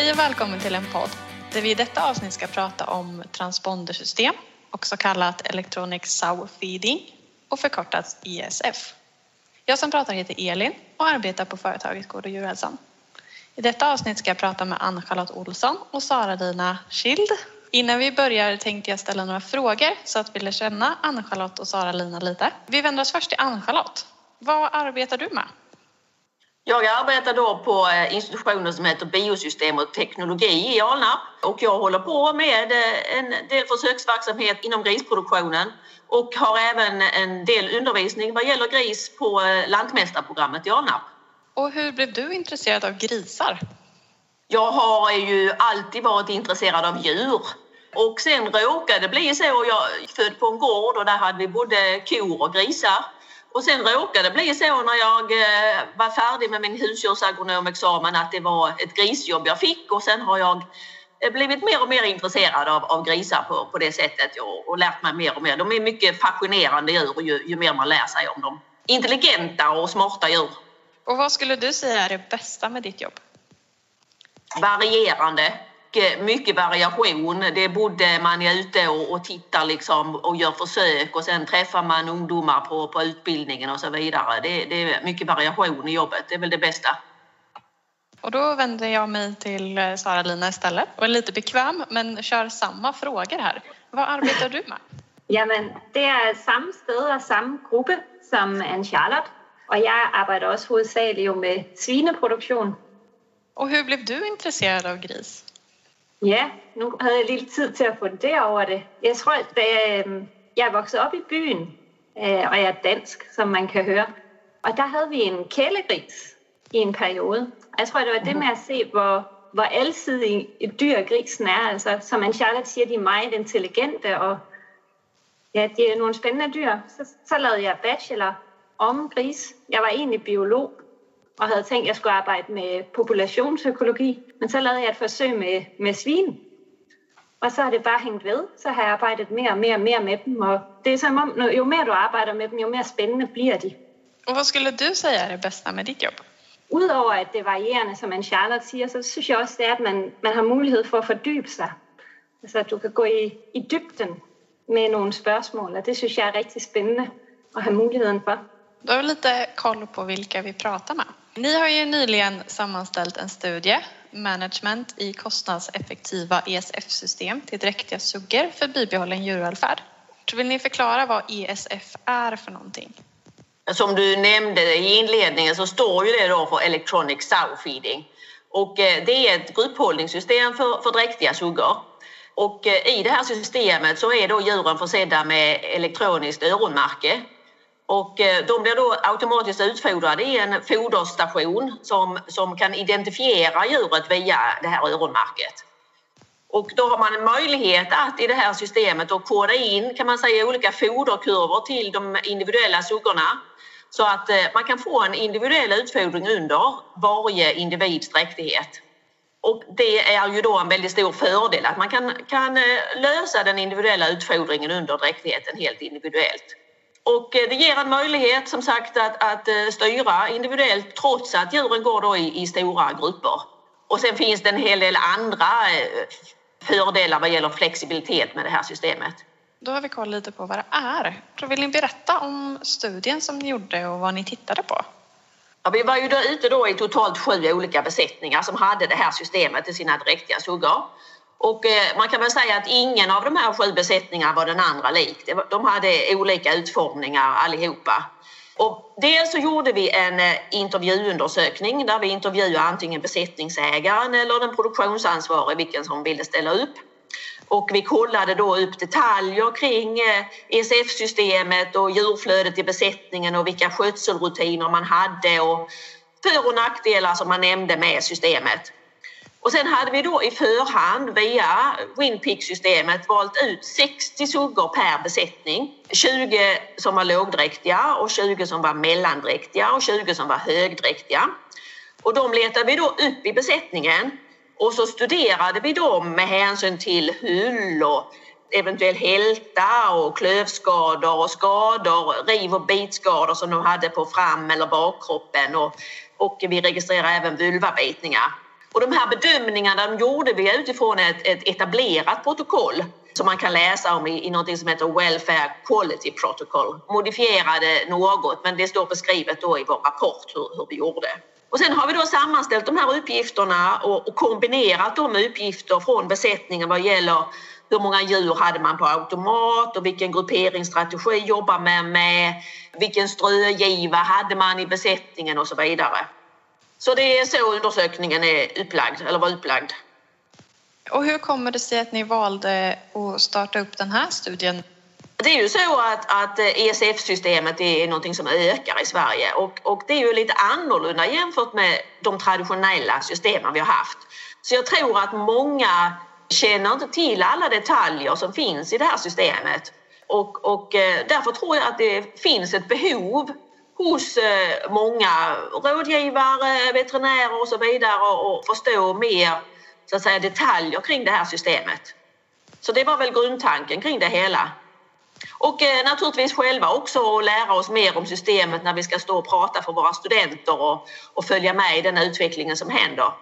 Hej och välkommen till en podd där vi i detta avsnitt ska prata om transpondersystem, också kallat Electronic Sow Feeding och förkortat ESF. Jag som pratar heter Elin och arbetar på företaget Gård och djurhälsan. I detta avsnitt ska jag prata med Ann-Charlotte Olsson och Sara-Lina Schild. Innan vi börjar tänkte jag ställa några frågor så att vi lär känna Ann-Charlotte och Sara-Lina lite. Vi vänder oss först till Ann-Charlotte. Vad arbetar du med? Jag arbetar då på eh, institutionen som heter Biosystem och teknologi i Alnarp och jag håller på med eh, en del försöksverksamhet inom grisproduktionen och har även en del undervisning vad gäller gris på eh, Lantmästarprogrammet i Alnarp. Och hur blev du intresserad av grisar? Jag har ju alltid varit intresserad av djur och sen råkade det bli så. Jag är född på en gård och där hade vi både kor och grisar. Och sen råkade det bli så när jag eh, var färdig med min husdjursagronomexamen att det var ett grisjobb jag fick och sen har jag eh, blivit mer och mer intresserad av, av grisar på, på det sättet och, och lärt mig mer och mer. De är mycket fascinerande djur ju, ju mer man lär sig om dem. Intelligenta och smarta djur. Och vad skulle du säga är det bästa med ditt jobb? Varierande mycket variation. Det är både man är ute och, och tittar liksom och gör försök och sen träffar man ungdomar på, på utbildningen och så vidare. Det, det är mycket variation i jobbet. Det är väl det bästa. Och då vänder jag mig till eh, Sara-Lina istället och är lite bekväm men kör samma frågor här. Vad arbetar du med? Jamen, det är samma sted och samma grupp som Ann-Charlotte och jag arbetar också huvudsakligen med svineproduktion. Och hur blev du intresserad av gris? Ja, nu havde jeg lidt tid til at fundere over det. Jeg tror, da jeg, jeg er vokset op i byen, øh, og jeg er dansk, som man kan høre. Og der havde vi en kælegris i en periode. Og jeg tror, det var det med at se, hvor, hvor alsidig et dyr grisen er. Altså, som man Charlotte siger, de er meget intelligente, og ja, de er nogle spændende dyr. Så, så lavede jeg bachelor om gris. Jeg var egentlig biolog, og havde tænkt, at jeg skulle arbejde med populationsøkologi. Men så lavede jeg et forsøg med, med svin. Og så har det bare hængt ved. Så har jeg arbejdet mere og mere og mere med dem. Og det er som om, jo mer du arbejder med dem, jo mer spændende bliver de. Och vad skulle du säga är det bästa med ditt jobb? Udover at det er varierende, som en Charlotte siger, så synes jeg også, det er, at man, man har mulighed for at fordybe sig. Altså, at du kan gå i, i dybden med nogle spørgsmål, og det synes jeg er rigtig spændende at have muligheden for. Då har lite koll på vilka vi pratar med. Ni har ju nyligen sammanställt en studie, Management i kostnadseffektiva ESF-system till dräktiga suggor för bibehållen djurvälfärd. Vill ni förklara vad ESF är för någonting? Som du nämnde i inledningen så står ju det då för Electronic Sow Feeding. Och eh, det är ett grupphållningssystem för, för dräktiga suggor. Och eh, i det här systemet så är då djuren försedda med elektroniskt öronmärke och eh, de blir då automatiskt utfodrade i en foderstation som, som kan identifiera djuret via det här öronmärket. Och då har man en möjlighet att i det här systemet då koda in kan man säga olika foderkurvor till de individuella suggorna så att eh, man kan få en individuell utfodring under varje individs dräktighet. Och det är ju då en väldigt stor fördel att man kan, kan eh, lösa den individuella utfodringen under dräktigheten helt individuellt. Och eh, det ger en möjlighet som sagt att, att eh, styra individuellt trots att djuren går då i, i stora grupper. Och sen finns det en hel del andra eh, fördelar vad gäller flexibilitet med det här systemet. Då har vi koll lite på vad det är. Så vill ni berätta om studien som ni gjorde och vad ni tittade på? Ja, vi var ju då ute då i totalt sju olika besättningar som hade det här systemet i sina dräktiga suggor. Och eh, man kan väl säga att ingen av de här sju besättningarna var den andra lik. De hade olika utformningar allihopa. Och dels så gjorde vi en eh, intervjuundersökning där vi intervjuade antingen besättningsägaren eller den produktionsansvarige, vilken som ville ställa upp. Och vi kollade då upp detaljer kring eh, ESF-systemet och djurflödet i besättningen och vilka skötselrutiner man hade och för och nackdelar som man nämnde med systemet. Och sen hade vi då i förhand via Winpick-systemet valt ut 60 suggor per besättning. 20 som var lågdräktiga och 20 som var mellandräktiga och 20 som var högdräktiga. Och de letade vi då upp i besättningen och så studerade vi dem med hänsyn till hull och eventuell hälta och klövskador och skador, riv och bitskador som de hade på fram eller bakkroppen och, och vi registrerade även vulvabitningar. Och de här bedömningarna de gjorde vi utifrån ett, ett etablerat protokoll som man kan läsa om i, i något som heter Welfare Quality Protocol. Modifierade något, men det står beskrivet då i vår rapport hur, hur vi gjorde. Och sen har vi då sammanställt de här uppgifterna och, och kombinerat dem med uppgifter från besättningen vad gäller hur många djur hade man på automat och vilken grupperingsstrategi jobbar man med? Vilken strögiva hade man i besättningen och så vidare. Så det är så undersökningen är upplagd, eller var upplagd. Och hur kommer det sig att ni valde att starta upp den här studien? Det är ju så att, att ESF-systemet är någonting som ökar i Sverige och, och det är ju lite annorlunda jämfört med de traditionella systemen vi har haft. Så jag tror att många känner inte till alla detaljer som finns i det här systemet och, och eh, därför tror jag att det finns ett behov hos eh, många rådgivare, veterinärer och så vidare och förstå mer så att säga, detaljer kring det här systemet. Så det var väl grundtanken kring det hela. Och eh, naturligtvis själva också lära oss mer om systemet när vi ska stå och prata för våra studenter och, och följa med i den utvecklingen som händer.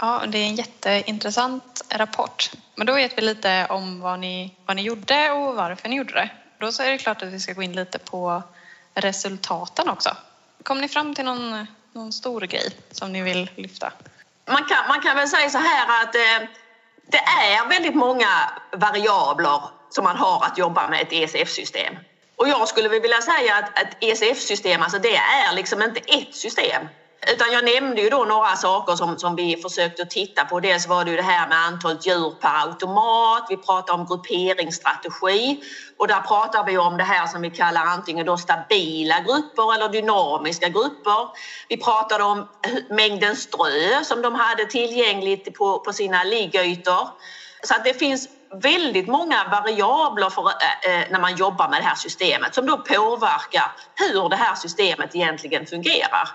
Ja, det är en jätteintressant rapport. Men då vet vi lite om vad ni, vad ni gjorde och varför ni gjorde det. Då så är det klart att vi ska gå in lite på resultaten också. Kom ni fram till någon, någon stor grej som ni vill lyfta? Man kan, man kan väl säga så här att eh, det är väldigt många variabler som man har att jobba med ett ESF-system. Och jag skulle vilja säga att ett ESF-system, alltså det är liksom inte ett system. Utan jag nämnde ju då några saker som, som vi försökte titta på. Dels var det ju det här med antalet djur per automat. Vi pratade om grupperingsstrategi och där pratar vi om det här som vi kallar antingen då stabila grupper eller dynamiska grupper. Vi pratade om mängden strö som de hade tillgängligt på, på sina liggytor. Så att det finns väldigt många variabler för, eh, eh, när man jobbar med det här systemet som då påverkar hur det här systemet egentligen fungerar.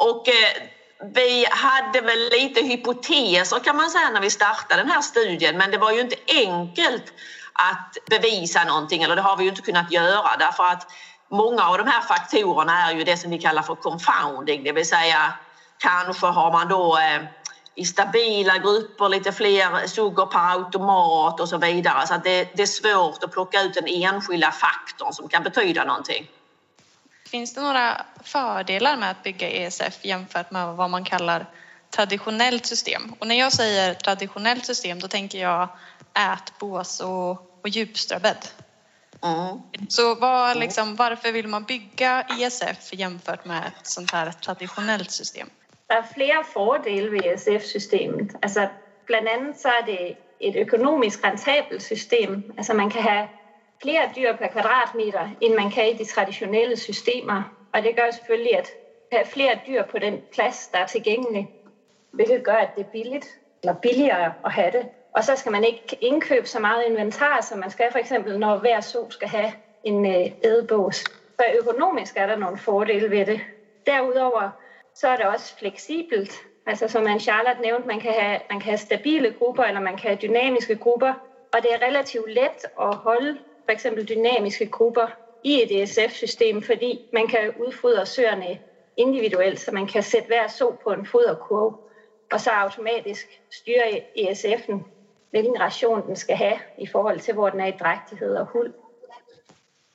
Och eh, vi hade väl lite hypoteser kan man säga när vi startade den här studien. Men det var ju inte enkelt att bevisa någonting eller det har vi ju inte kunnat göra. Därför att många av de här faktorerna är ju det som vi kallar för confounding, det vill säga kanske har man då eh, i stabila grupper lite fler suggor per automat och så vidare. Så att det, det är svårt att plocka ut den enskilda faktorn som kan betyda någonting. Finns det några fördelar med att bygga ESF jämfört med vad man kallar traditionellt system? Och när jag säger traditionellt system då tänker jag ätbås och, och djupströbädd. Mm. Så vad, liksom, varför vill man bygga ESF jämfört med ett sånt här traditionellt system? Det är flera fördelar med ESF-systemet. Alltså, bland annat så är det ett ekonomiskt rentabelt system. Alltså man kan ha flere dyr per kvadratmeter, end man kan i de traditionelle systemer. Og det gør selvfølgelig, at have flere dyr på den plads, der er tilgængelig, hvilket gør, at det er billigt eller billigere at have det. Og så skal man ikke indkøbe så meget inventar, som man skal for eksempel, når hver so skal have en øh, ædebås. Så økonomisk er der nogle fordele ved det. Derudover så er det også fleksibelt. Altså som man Charlotte nævnte, man kan, have, man kan have stabile grupper, eller man kan have dynamiske grupper. Og det er relativt let at holde for eksempel dynamiske grupper i et ESF-system, fordi man kan udfodre søerne individuelt, så man kan sætte hver så på en foderkurve, og så automatisk styre ESF'en, hvilken ration den skal have i forhold til, hvor den er i drægtighed og hul.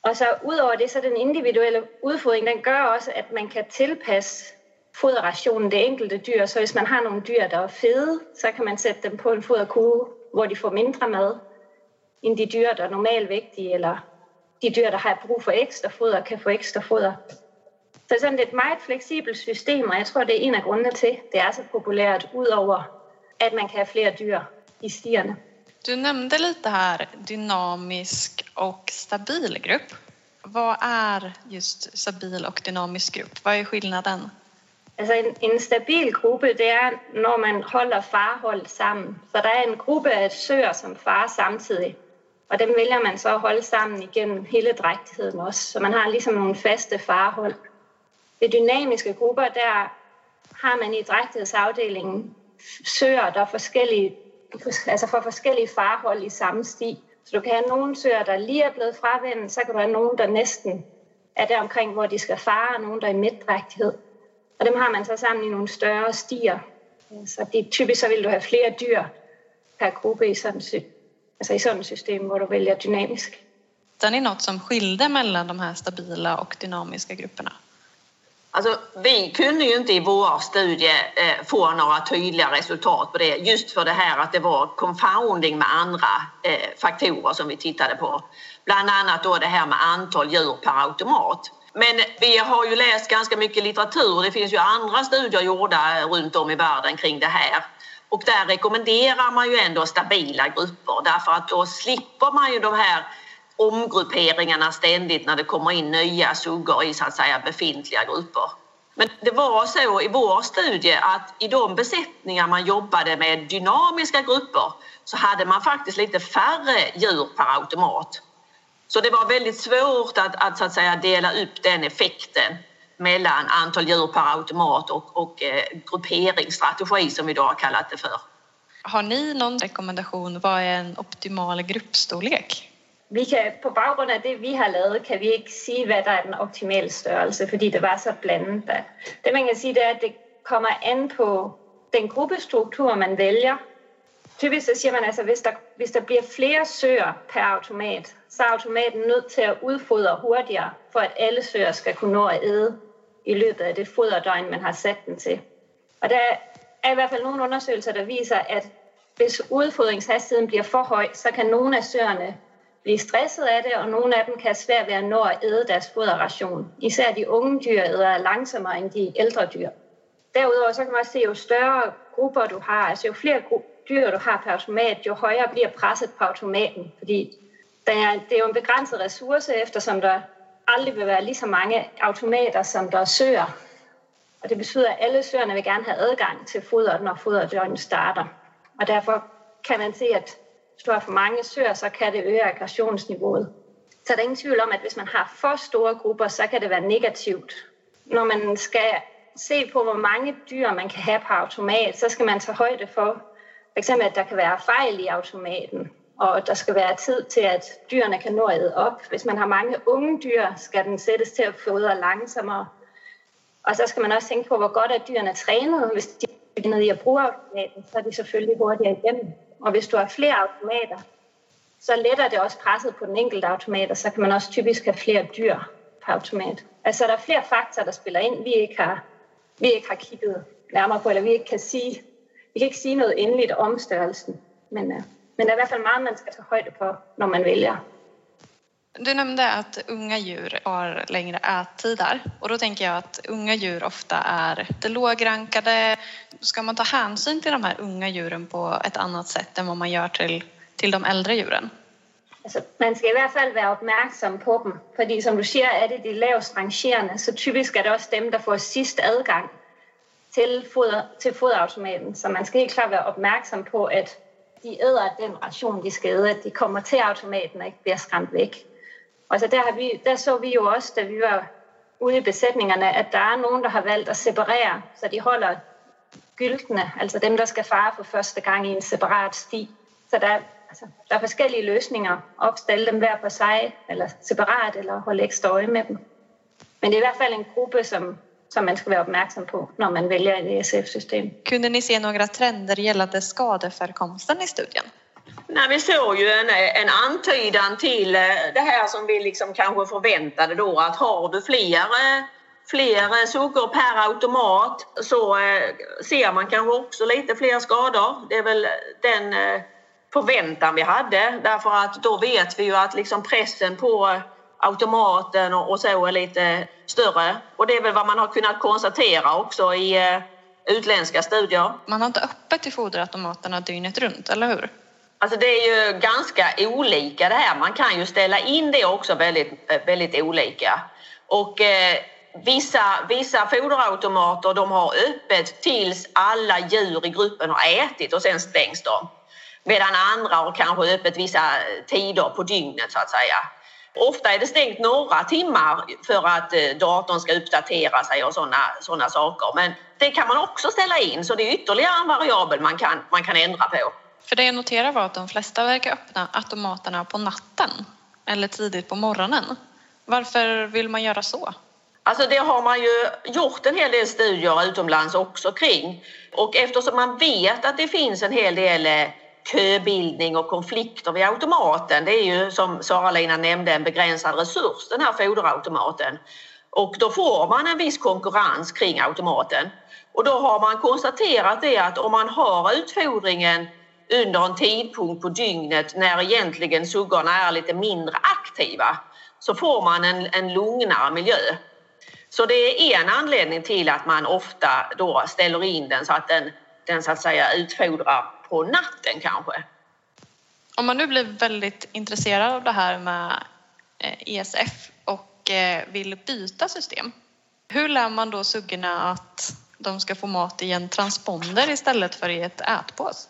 Og så udover det, så den individuelle udfodring, den gør også, at man kan tilpasse foderrationen det enkelte dyr. Så hvis man har nogle dyr, der er fede, så kan man sætte dem på en foderkurve, hvor de får mindre mad end de dyr, der er normalvægtige, eller de dyr, der har brug for ekstra foder, kan få ekstra foder. Så sådan det er et meget fleksibelt system, og jeg tror, det er en af grundene til, det er så populært, udover at man kan have flere dyr i stierne. Du nämnde lite här dynamisk och stabil grupp. Vad är just stabil och dynamisk grupp? Vad är skillnaden? Altså en, en stabil gruppe, det er, når man holder farhold sammen. Så der er en gruppe af søer, som farer samtidig. Og dem vælger man så at holde sammen igennem hele drægtigheden også. Så man har ligesom nogle faste farhold. Ved dynamiske grupper, der har man i drægtighedsafdelingen søer, der er forskellige, altså for forskellige farhold i samme sti. Så du kan have nogle søer, der lige er blevet fravendt, så kan du have nogen, der næsten er der omkring, hvor de skal fare, og nogen, der er i midtdrægtighed. Og dem har man så sammen i nogle større stier. Så det, typiskt så vill du ha flere dyr per gruppe i sådan, alltså i sådan system där du väljer dynamisk. Hittade ni något som skilde mellan de här stabila och dynamiska grupperna? Alltså, vi kunde ju inte i vår studie eh, få några tydliga resultat på det just för det här att det var confounding med andra eh, faktorer som vi tittade på. Bland annat då det här med antal djur per automat. Men vi har ju läst ganska mycket litteratur. Det finns ju andra studier gjorda runt om i världen kring det här. Och där rekommenderar man ju ändå stabila grupper därför att då slipper man ju de här omgrupperingarna ständigt när det kommer in nya suggor i så att säga befintliga grupper. Men det var så i vår studie att i de besättningar man jobbade med dynamiska grupper så hade man faktiskt lite färre djur per automat. Så det var väldigt svårt att, att, så att säga, dela upp den effekten mellan antal djur per automat och, och eh, grupperingsstrategi som vi då har kallat det för. Har ni någon rekommendation? Vad är en optimal gruppstorlek? Vi kan, på baggrund af det, vi har lavet, kan vi ikke sige, hvad der er den optimale størrelse, fordi det var så blandet. Det man kan sige, det er, at det kommer an på den gruppestruktur, man vælger. Typisk så siger man altså, hvis der, hvis der bliver flere søer per automat, så er automaten nødt til at udfodre hurtigere, for at alle søer skal kunne nå at æde i løbet af det foderdøgn, man har sat den til. Og der er i hvert fald nogle undersøgelser, der viser, at hvis udfodringshastigheden bliver for høj, så kan nogle af søerne blive stresset af det, og nogle af dem kan svært ved at nå at æde deres foderration. Især de unge dyr æder langsommere end de ældre dyr. Derudover så kan man også se, at jo større grupper du har, altså jo flere dyr du har per automat, jo højere bliver presset på automaten, fordi der er, det er jo en begrænset ressource, eftersom der aldrig vil være lige så mange automater, som der er søer. Og det betyder, at alle søerne vil gerne have adgang til fodret, når foderdøgnet starter. Og derfor kan man se, at hvis du har for mange søer, så kan det øge aggressionsniveauet. Så der er ingen tvivl om, at hvis man har for store grupper, så kan det være negativt. Når man skal se på, hvor mange dyr man kan have på automat, så skal man tage højde for, f.eks. at der kan være fejl i automaten, og der skal være tid til, at dyrene kan nå at op. Hvis man har mange unge dyr, skal den sættes til at fodre langsommere. Og så skal man også tænke på, hvor godt er dyrene trænet. Hvis de er nede i at bruge automaten, så er de selvfølgelig hurtigere igennem. Og hvis du har flere automater, så letter det også presset på den enkelte automat, og så kan man også typisk have flere dyr per automat. Altså der er flere faktorer, der spiller ind, vi ikke har, vi ikke har kigget nærmere på, eller vi ikke kan sige, vi kan ikke sige noget endeligt om størrelsen. Men, uh, men det er i hvert fall meget, man skal tage højde på, når man vælger. Du nämnde att unga djur har längre ättider och då tänker jag att unga djur ofta är det lågrankade. Ska man ta hänsyn till de här unga djuren på ett annat sätt än vad man gör till, till de äldre djuren? Altså, man skal i hvert fald være opmærksom på dem, fordi som du siger, er det de lavest rangerende, så typisk er det også dem, der får sidst adgang til, foder, til foderautomaten. Så man skal helt klart være opmærksom på, at de æder den ration, de skal æde, de kommer til automaten og ikke bliver skræmt væk. Og så der, har vi, der så vi jo også, da vi var ude i besætningerne, at der er nogen, der har valgt at separere, så de holder gyltene, altså dem, der skal fare for første gang i en separat sti. Så der, altså, der er forskellige løsninger. Opstille dem hver for sig, eller separat, eller holde ekstra øje med dem. Men det er i hvert fald en gruppe, som, som man ska vara uppmärksam på när man väljer ett ESF-system. Kunde ni se några trender gällande skadeförekomsten i studien? Nej, vi såg ju en, en antydan till eh, det här som vi liksom kanske förväntade då att har du fler, eh, fler suggor per automat så eh, ser man kanske också lite fler skador. Det är väl den förväntan vi hade därför att då vet vi ju att liksom pressen på automaten och så är lite större. Och det är väl vad man har kunnat konstatera också i utländska studier. Man har inte öppet i foderautomaterna dygnet runt, eller hur? Alltså det är ju ganska olika det här. Man kan ju ställa in det också väldigt, väldigt olika. Och eh, vissa, vissa foderautomater de har öppet tills alla djur i gruppen har ätit och sen stängs de. Medan andra har kanske öppet vissa tider på dygnet så att säga. Ofta är det stängt några timmar för att eh, datorn ska uppdatera sig och sådana såna saker. Men det kan man också ställa in så det är ytterligare en variabel man kan, man kan ändra på. För det jag noterar var att de flesta verkar öppna automaterna på natten eller tidigt på morgonen. Varför vill man göra så? Alltså det har man ju gjort en hel del studier utomlands också kring. Och eftersom man vet att det finns en hel del eh, köbildning och konflikter vid automaten. Det är ju som Sara-Lina nämnde en begränsad resurs den här foderautomaten. Och då får man en viss konkurrens kring automaten. Och då har man konstaterat det att om man har utfodringen under en tidpunkt på dygnet när egentligen suggorna är lite mindre aktiva så får man en, en lugnare miljö. Så det är en anledning till att man ofta då ställer in den så att den, den så att säga utfodrar på natten kanske. Om man nu blir väldigt intresserad av det här med ESF eh, e och eh, vill byta system. Hur lär man då suggorna att de ska få mat i en transponder istället för i ett ätpås?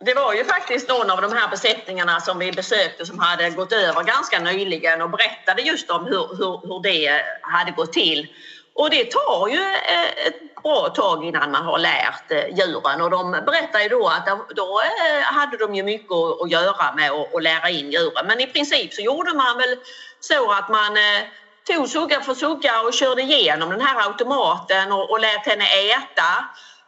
Det var ju faktiskt någon av de här besättningarna som vi besökte som hade gått över ganska nyligen och berättade just om hur, hur, hur det hade gått till. Och det tar ju eh, ett bra tag innan man har lärt eh, djuren och de berättar ju då att då eh, hade de ju mycket att göra med att lära in djuren. Men i princip så gjorde man väl så att man tog sugga för sugga och körde igenom den här automaten och, och lät henne äta.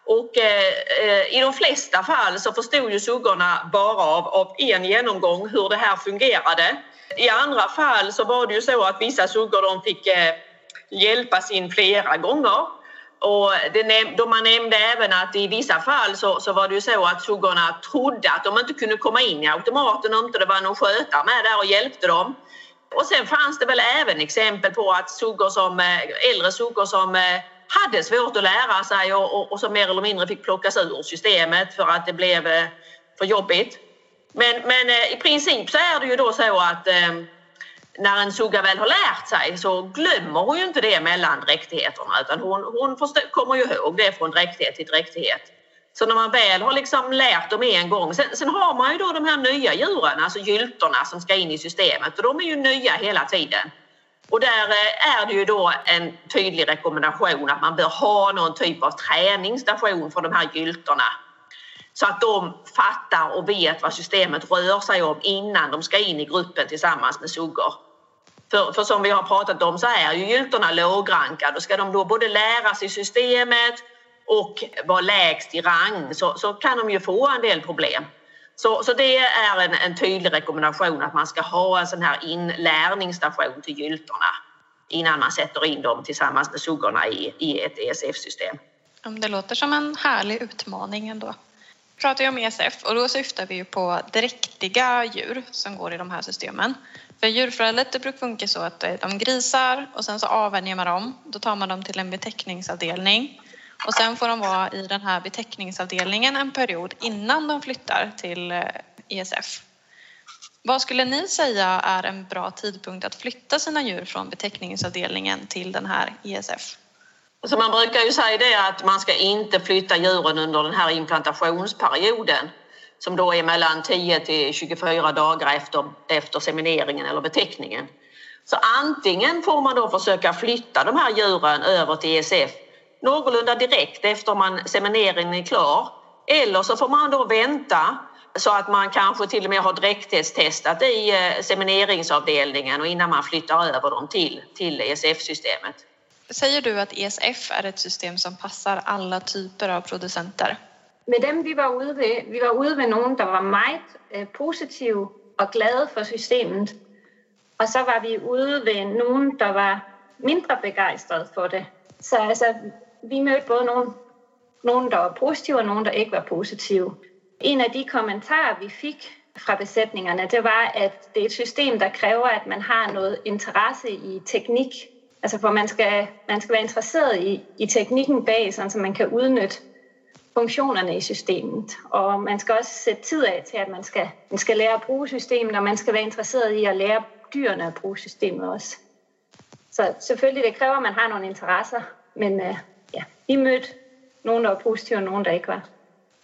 Och eh, i de flesta fall så förstod ju suggorna bara av, av en genomgång hur det här fungerade. I andra fall så var det ju så att vissa suggor de fick eh, hjälpas in flera gånger. Och det, de man nämnde även att i vissa fall så, så var det ju så att suggorna trodde att de inte kunde komma in i automaten om inte det var någon skötare med där och hjälpte dem. Och sen fanns det väl även exempel på att suggor som, eh, äldre suggor som eh, hade svårt att lära sig och, och, och som mer eller mindre fick plockas ur systemet för att det blev eh, för jobbigt. Men, men i princip så är det ju då så att när en sugga väl har lärt sig så glömmer hon ju inte det mellan dräktigheterna utan hon, hon förstår, kommer ju ihåg det från dräktighet till dräktighet. Så när man väl har liksom lärt dem en gång, sen, sen, har man ju då de här nya djuren, alltså gyltorna som ska in i systemet och de är ju nya hela tiden. Och där eh, är det ju då en tydlig rekommendation att man bör ha någon typ av träningsstation för de här gyltorna. Så att de fattar och vet vad systemet rör sig om innan de ska in i gruppen tillsammans med suggor. För, för som vi har pratat om så är ju gyltorna lågrankade och ska de då både läras i systemet och vara lägst i rang så, så kan de ju få en del problem. Så, så det är en, en tydlig rekommendation att man ska ha en sån här inlärningsstation till gyltorna innan man sätter in dem tillsammans med suggorna i, i ett ESF-system. Det låter som en härlig utmaning ändå. Pratar ju om ESF och då syftar vi ju på dräktiga djur som går i de här systemen. För djurförädlet det brukar funka så att eh, de grisar och sen så avvänjer man dem. Då tar man dem till en betäckningsavdelning och sen får de vara i den här beteckningsavdelningen en period innan de flyttar till eh, ESF. Vad skulle ni säga är en bra tidpunkt att flytta sina djur från beteckningsavdelningen till den här ESF? Så man brukar ju säga det att man ska inte flytta djuren under den här implantationsperioden som då är mellan 10 till 24 dagar efter, efter semineringen eller beteckningen. Så antingen får man då försöka flytta de här djuren över till ESF någorlunda direkt efter man semineringen är klar. Eller så får man då vänta så att man kanske till och med har dräktighetstestat i eh, semineringsavdelningen och innan man flyttar över dem till, till ESF-systemet. Säger du att ESF är ett system som passar alla typer av producenter? Med dem vi var ute ved, vi var ude med någon som var meget øh, eh, och og för systemet. Och så var vi ude med någon som var mindre begeistrad för det. Så alltså, vi mötte både någon, någon som var positiv och någon som inte var positiv. En av de kommentarer, vi fick från besättningarna det var, att det är ett system, som kräver att man har något intresse i teknik. Altså, for man skal, man skal være interesseret i, i teknikken bag, sådan, så man kan udnytte funktionerne i systemet. Og man skal også sætte tid af til, at man skal, man skal lære at bruge systemet, og man skal være interesseret i at lære dyrene at bruge systemet også. Så selvfølgelig, det kræver, at man har nogle interesser, men uh, ja, vi mødte nogen, der var positive og nogen, der ikke var.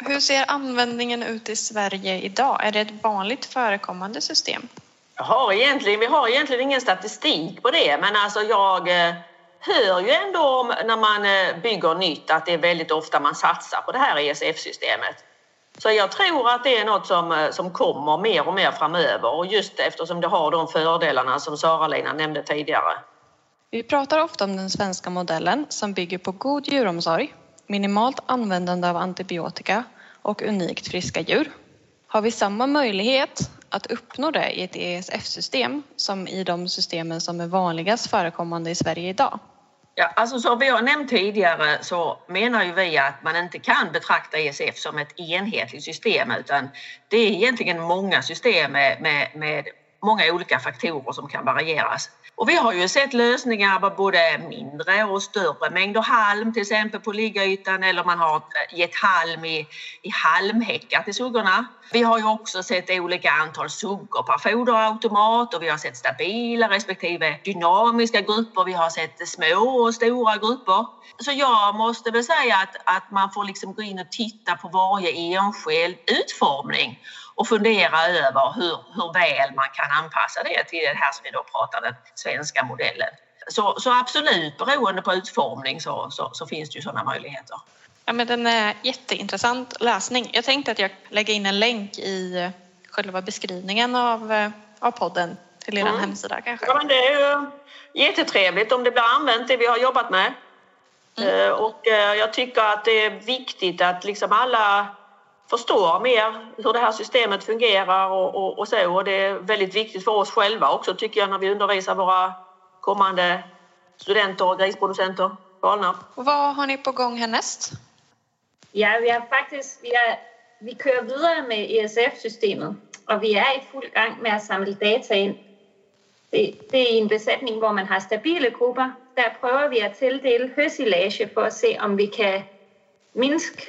Hur ser användningen ut i Sverige idag? Är det ett vanligt förekommande system? Har egentligen, vi har egentligen ingen statistik på det, men alltså jag eh, hör ju ändå om när man eh, bygger nytt att det är väldigt ofta man satsar på det här ESF-systemet. Så jag tror att det är något som, eh, som kommer mer och mer framöver och just eftersom det har de fördelarna som Sara-Lena nämnde tidigare. Vi pratar ofta om den svenska modellen som bygger på god djuromsorg, minimalt användande av antibiotika och unikt friska djur. Har vi samma möjlighet att uppnå det i ett ESF-system som i de systemen som är vanligast förekommande i Sverige idag? Ja, alltså som vi har nämnt tidigare så menar ju vi att man inte kan betrakta ESF som ett enhetligt system utan det är egentligen många system med, med, med många olika faktorer som kan varieras. Och vi har ju sett lösningar med både mindre och större mängder halm till exempel på liggytan eller man har gett halm i, i halmhäckar till suggorna. Vi har ju också sett olika antal suggor per foderautomat och vi har sett stabila respektive dynamiska grupper. Vi har sett små och stora grupper. Så jag måste väl säga att, att man får liksom gå in och titta på varje enskild utformning och fundera över hur, hur väl man kan anpassa det till det här som vi då pratar den svenska modellen. Så, så absolut, beroende på utformning så, så, så finns det ju sådana möjligheter. Ja, men den är jätteintressant läsning. Jag tänkte att jag lägger in en länk i själva beskrivningen av, av podden till er mm. hemsida kanske. Ja, men det är ju jättetrevligt om det blir använt det vi har jobbat med. Mm. Eh, och eh, jag tycker att det är viktigt att liksom alla förstår mer hur det här systemet fungerar och, och, och, så. Och det är väldigt viktigt för oss själva också tycker jag när vi undervisar våra kommande studenter och grisproducenter. Galna. Och vad har ni på gång härnäst? Ja, vi har faktiskt vi, har, vi kör vidare med ESF-systemet och vi är i full gång med att samla data in. Det, det är en besättning där man har stabila grupper. Där prövar vi att tilldela hösilage för att se om vi kan minska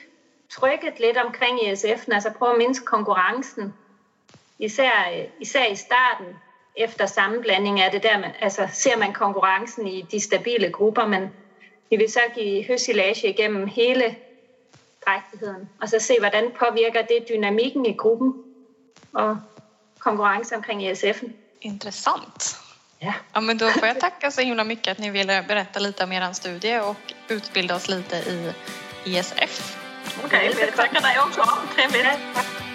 trykket lidt omkring ESF'en, altså prøve at mindske konkurrencen, især, især i starten, efter sammenblanding af det der, man, altså ser man konkurrencen i de stabile grupper, men vi vil så give høsilage igennem hele drægtigheden, og så se, hvordan påvirker det dynamikken i gruppen og konkurrence omkring ESF'en. Intressant. Ja. ja, men då får jag tacka så himla mycket att ni ville berätta lite om er studie och utbilda oss lite i ESF. Okej, okay, tackar dig också. Trevligt.